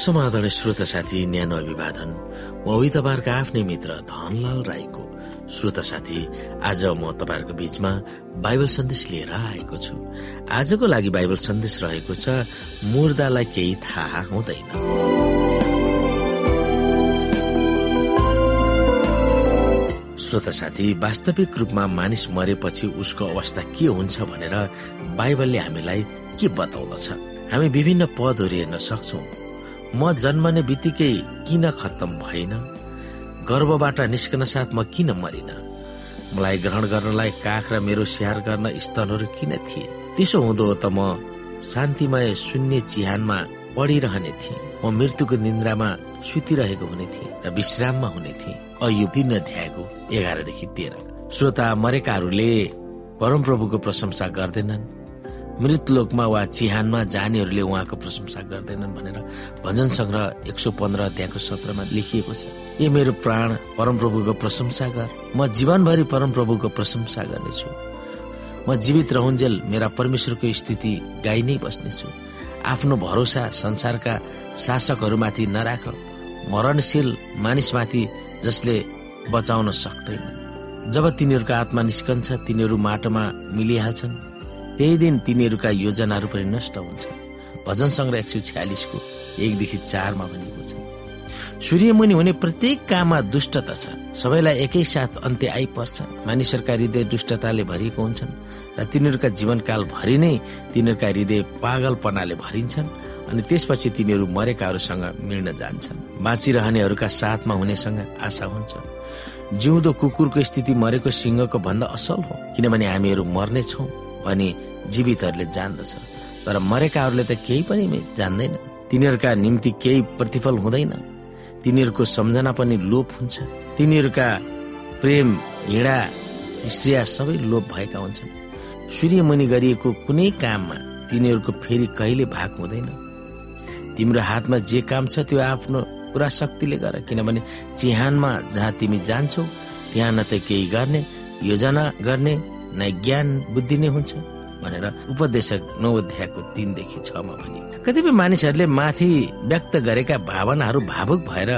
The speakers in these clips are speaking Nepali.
समाधान श्रोता साथी न्यानो अभिवादन। म उही तपाईँहरूको आफ्नै मित्र धनलाल राईको। श्रोता साथी आज म तपाईँहरूको बीचमा बाइबल सन्देश लिएर आएको छु। आजको लागि बाइबल सन्देश रहेको छ मुर्दालाई केही थाहा हुँदैन। श्रोता साथी वास्तविक रूपमा मानिस मरेपछि उसको अवस्था के हुन्छ भनेर बाइबलले हामीलाई के बताउँदछ? हामी विभिन्न पदहरू हेर्न सक्छौँ। म जन्मने बित्तिकै किन खत्तम भएन? गर्वबाट निस्कन साथ म किन मरिन? मलाई ग्रहण गर्नलाई काख र मेरो स्याहार गर्न स्तनहरू किन थिए? त्यसो हुँदो त म शान्तिमय शून्य चिहानमा पढिरहने थिएँ। म मृत्युको निन्द्रामा सुतिरहेको हुने थिएँ र विश्राममा हुने थिएँ। अयु दिन अध्यायको एघारदेखि तेह्र। श्रोता मरेकाहरूले परमप्रभुको प्रशंसा गर्दैनन्। मृतलोकमा वा चिहानमा जानेहरूले उहाँको प्रशंसा गर्दैनन् भनेर भजन सङ्ग्रह एक सौ पन्ध्र अध्यायको सत्रमा लेखिएको छ। ए मेरो प्राण परमप्रभुको प्रशंसा गर। म जीवनभरि परमप्रभुको प्रशंसा गर्नेछु। म जीवित रहन्जेल मेरा परमेश्वरको स्थिति गाई नै बस्नेछु। आफ्नो भरोसा संसारका शासकहरूमाथि नराख। मरणशील मानिसमाथि जसले बचाउन सक्दैन। जब तिनीहरूको आत्मा निस्कन्छ तिनीहरू माटोमा मिलिहाल्छन्। त्यही दिन तिनीहरूका योजनाहरू पनि नष्ट हुन्छ। भजन सङ्ग्रह एक सय छ्यालिसको एकदेखि चारमा भनिएको छ। सूर्यमुनि हुने प्रत्येक काममा दुष्टता छ। सबैलाई एकैसाथ अन्त्य आइपर्छ। मानिसहरूका हृदय दुष्टताले भरिएको हुन्छन् र तिनीहरूका जीवनकाल भरि नै तिनीहरूका हृदय पागलपनाले भरिन्छन् अनि त्यसपछि तिनीहरू मरेकाहरूसँग मिल्न जान्छन्। बाँचिरहनेहरूका साथमा हुनेसँग आशा हुन्छ। जिउँदो कुकुरको स्थिति मरेको सिंहको भन्दा असल हो किनभने हामीहरू मर्नेछौँ अनि जीवितहरूले जान्दछ। तर मरेकाहरूले त केही पनि जान्दैन। तिनीहरूका निम्ति केही प्रतिफल हुँदैन। तिनीहरूको सम्झना पनि लोप हुन्छ। तिनीहरूका प्रेम हिँडा स्त्रिया सबै लोप भएका हुन्छन्। सूर्यमुनि गरिएको कुनै काममा तिनीहरूको फेरि कहिले भाग हुँदैन। तिम्रो हातमा जे काम छ त्यो आफ्नो पुरा शक्तिले गर किनभने चिहानमा जहाँ तिमी जान्छौ त्यहाँ न त केही गर्ने योजना गर्ने न ज्ञान बुद्धि नै हुन्छ भनेर उपदेशक नौ अध्यायको तिनदेखि छमा भनियो कतिपय मानिसहरूले माथि व्यक्त गरेका भावनाहरू भावुक भएर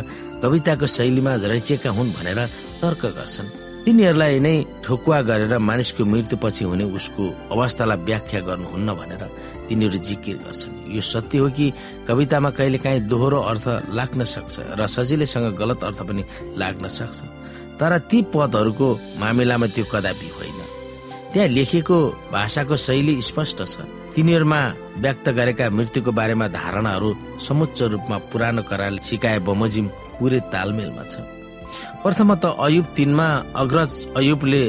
कविताको शैलीमा रचिएका हुन् भनेर तर्क गर्छन्। तिनीहरूलाई नै ठोकुवा गरेर मानिसको मृत्युपछि हुने उसको अवस्थालाई व्याख्या गर्नुहुन्न भनेर तिनीहरू जिकिर गर्छन्। यो सत्य हो कि कवितामा कहिलेकाहीँ दोहोरो अर्थ लाग्न सक्छ र सजिलैसँग गलत अर्थ पनि लाग्न सक्छ? तर ती पदहरूको मामिलामा त्यो कदापि होइन। त्यहाँ लेखिएको भाषाको शैली स्पष्ट छ। तिनीहरूमा व्यक्त गरेका मृत्युको बारेमा धारणाहरू समुच्च रूपमा पुरानो करार सिकाए बमोजिम पुरै तालमेलमा छ। प्रथमत अयुब तिनमा अग्रज अयुबले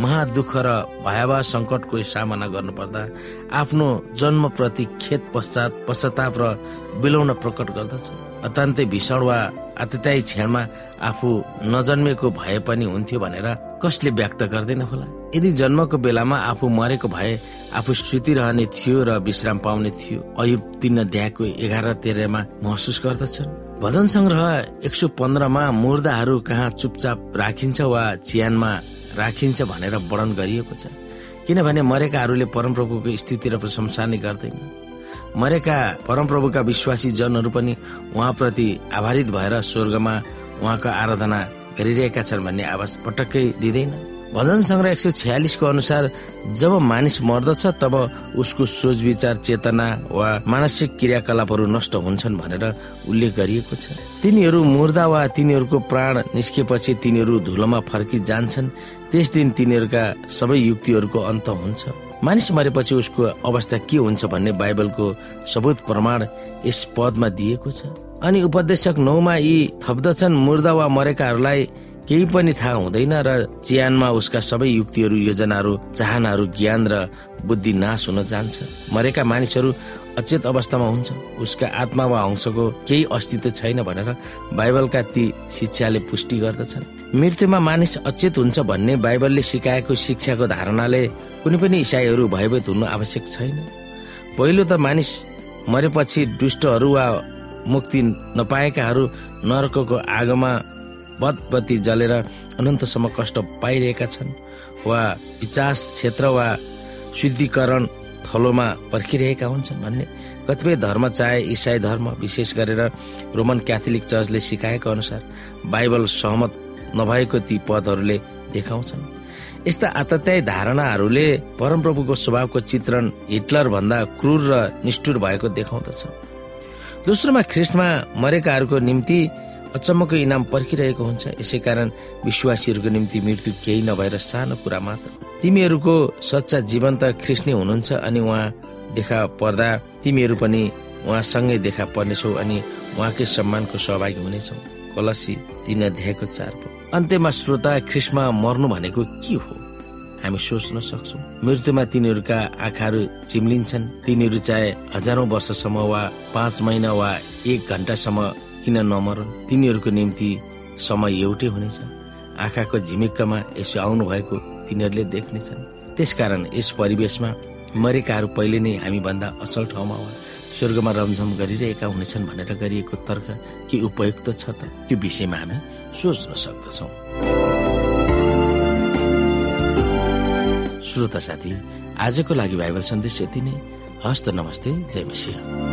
महादुःख र भयावह सङ्कटको सामना गर्नुपर्दा आफ्नो जन्मप्रति खेत पश्चात पश्चाताप र बिलौन प्रकट गर्दछ। अत्यन्तै भीषण वा आतताई क्षणमा आफू नजन्मेको भए पनि हुन्थ्यो भनेर कसले व्यक्त गर्दैन होला? यदि जन्मको बेलामा आफू मरेको भए आफू सुतिरहने थियो र विश्राम पाउने थियो अयुब तीन अध्यायको एघार तेह्रमा महसुस गर्दछन्। भजन संग्रह एक सौ पन्ध्रमा मुर्दाहरू कहाँ चुपचाप राखिन्छ वा चियानमा राखिन्छ भनेर वर्णन गरिएको छ। किनभने मरेकाहरूले परमप्रभुको स्थिति र प्रशंसा नै गर्दैन। मरेका परमप्रभुका विश्वासी जनहरू पनि उहाँप्रति आभारित भएर स्वर्गमा उहाँको आराधना गरिरहेका छन् भन्ने आवाज पटक्कै दिँदैन। भजन सङ्ग्रह एक सय छ्यालिसको अनुसार जब मानिस मर्दछ तब उसको सोच विचार चेतना वा मानसिक क्रियाकलापहरू नष्ट हुन्छन् भनेर उल्लेख गरिएको छ। तिनीहरू मुर्दा वा तिनीहरूको प्राण निस्केपछि तिनीहरू धुलोमा फर्की जान्छन् त्यस दिन तिनीहरूका सबै युक्तिहरूको अन्त हुन्छ। मानिस मरेपछि उसको अवस्था के हुन्छ भन्ने बाइबलको सबुत प्रमाण यस पदमा दिएको छ। अनि उपदेशक नौमा यी थप्दछन् मुर्दा वा मरेकाहरूलाई केही पनि थाहा हुँदैन र चियानमा उसका सबै युक्तिहरू योजनाहरू चाहनाहरू ज्ञान र बुद्धि नाश हुन जान्छ। मरेका मानिसहरू अचेत अवस्थामा हुन्छ। उसका आत्मा वा अंशको केही अस्तित्व छैन भनेर बाइबलका ती शिक्षाले पुष्टि गर्दछन्। मृत्युमा मानिस अचेत हुन्छ भन्ने बाइबलले सिकाएको शिक्षाको धारणाले कुनै पनि इसाईहरू भयभीत हुनु आवश्यक छैन। पहिलो त मानिस मरेपछि दुष्टहरू वा मुक्ति नपाएकाहरू नर्कको आगोमा बत्ती जलेर अनन्तसम्म कष्ट पाइरहेका छन् वा विचास क्षेत्र वा शुद्धिकरण थलोमा पर्खिरहेका हुन्छन् भन्ने कतिपय धर्म चाहे इसाई धर्म विशेष गरेर रोमन क्याथोलिक चर्चले सिकाएको अनुसार बाइबल सहमत नभएको ती पदहरूले देखाउँछन्। यस्ता आतत्यायी धारणाहरूले परमप्रभुको स्वभावको चित्रण हिटलर भन्दा क्रूर र निष्ठुर भएको देखाउँदछ। दोस्रोमा ख्रिस्टमा मरेकाहरूको निम्ति अचम्मको इनाम पर्खिरहेको हुन्छ। यसै कारण विश्वासीहरूको निम्ति मृत्यु केही नभएर सानो कुरा मात्र। तिमीहरूको सच्चा जीवन त नै हुनुहुन्छ अनि उहाँ देखा पर्दा तिमीहरू पनि उहाँसँगै देखा पर्नेछौ अनि उहाँकै सम्मानको सहभागी हुनेछौ। कलसी तिन अध्यायको चार अन्त्यमा श्रोता ख्रिस्टमा मर्नु भनेको के हो? हामी सोच्न सक्छौ। मृत्युमा तिनीहरूका आँखाहरू चिम्लिन्छन्। तिनीहरू चाहे हजारौं वर्षसम्म वा पाँच महिना वा एक घन्टासम्म किन नमरुन् तिनीहरूको निम्ति समय एउटै हुनेछ। आँखाको झिमिक्कमा यसो आउनु भएको तिनीहरूले देख्नेछन्। त्यसकारण यस परिवेशमा मरेकाहरू पहिले नै हामी भन्दा असल ठाउँमा वा स्वर्गमा रमझम गरिरहेका हुनेछन् भनेर गरिएको तर्क के उपयुक्त छ त? त्यो विषयमा हामी सोच्न सक्दछौ। श्रोता साथी आजको लागि बाइबल सन्देश यति नै। हस्त नमस्ते। जय मसिंह।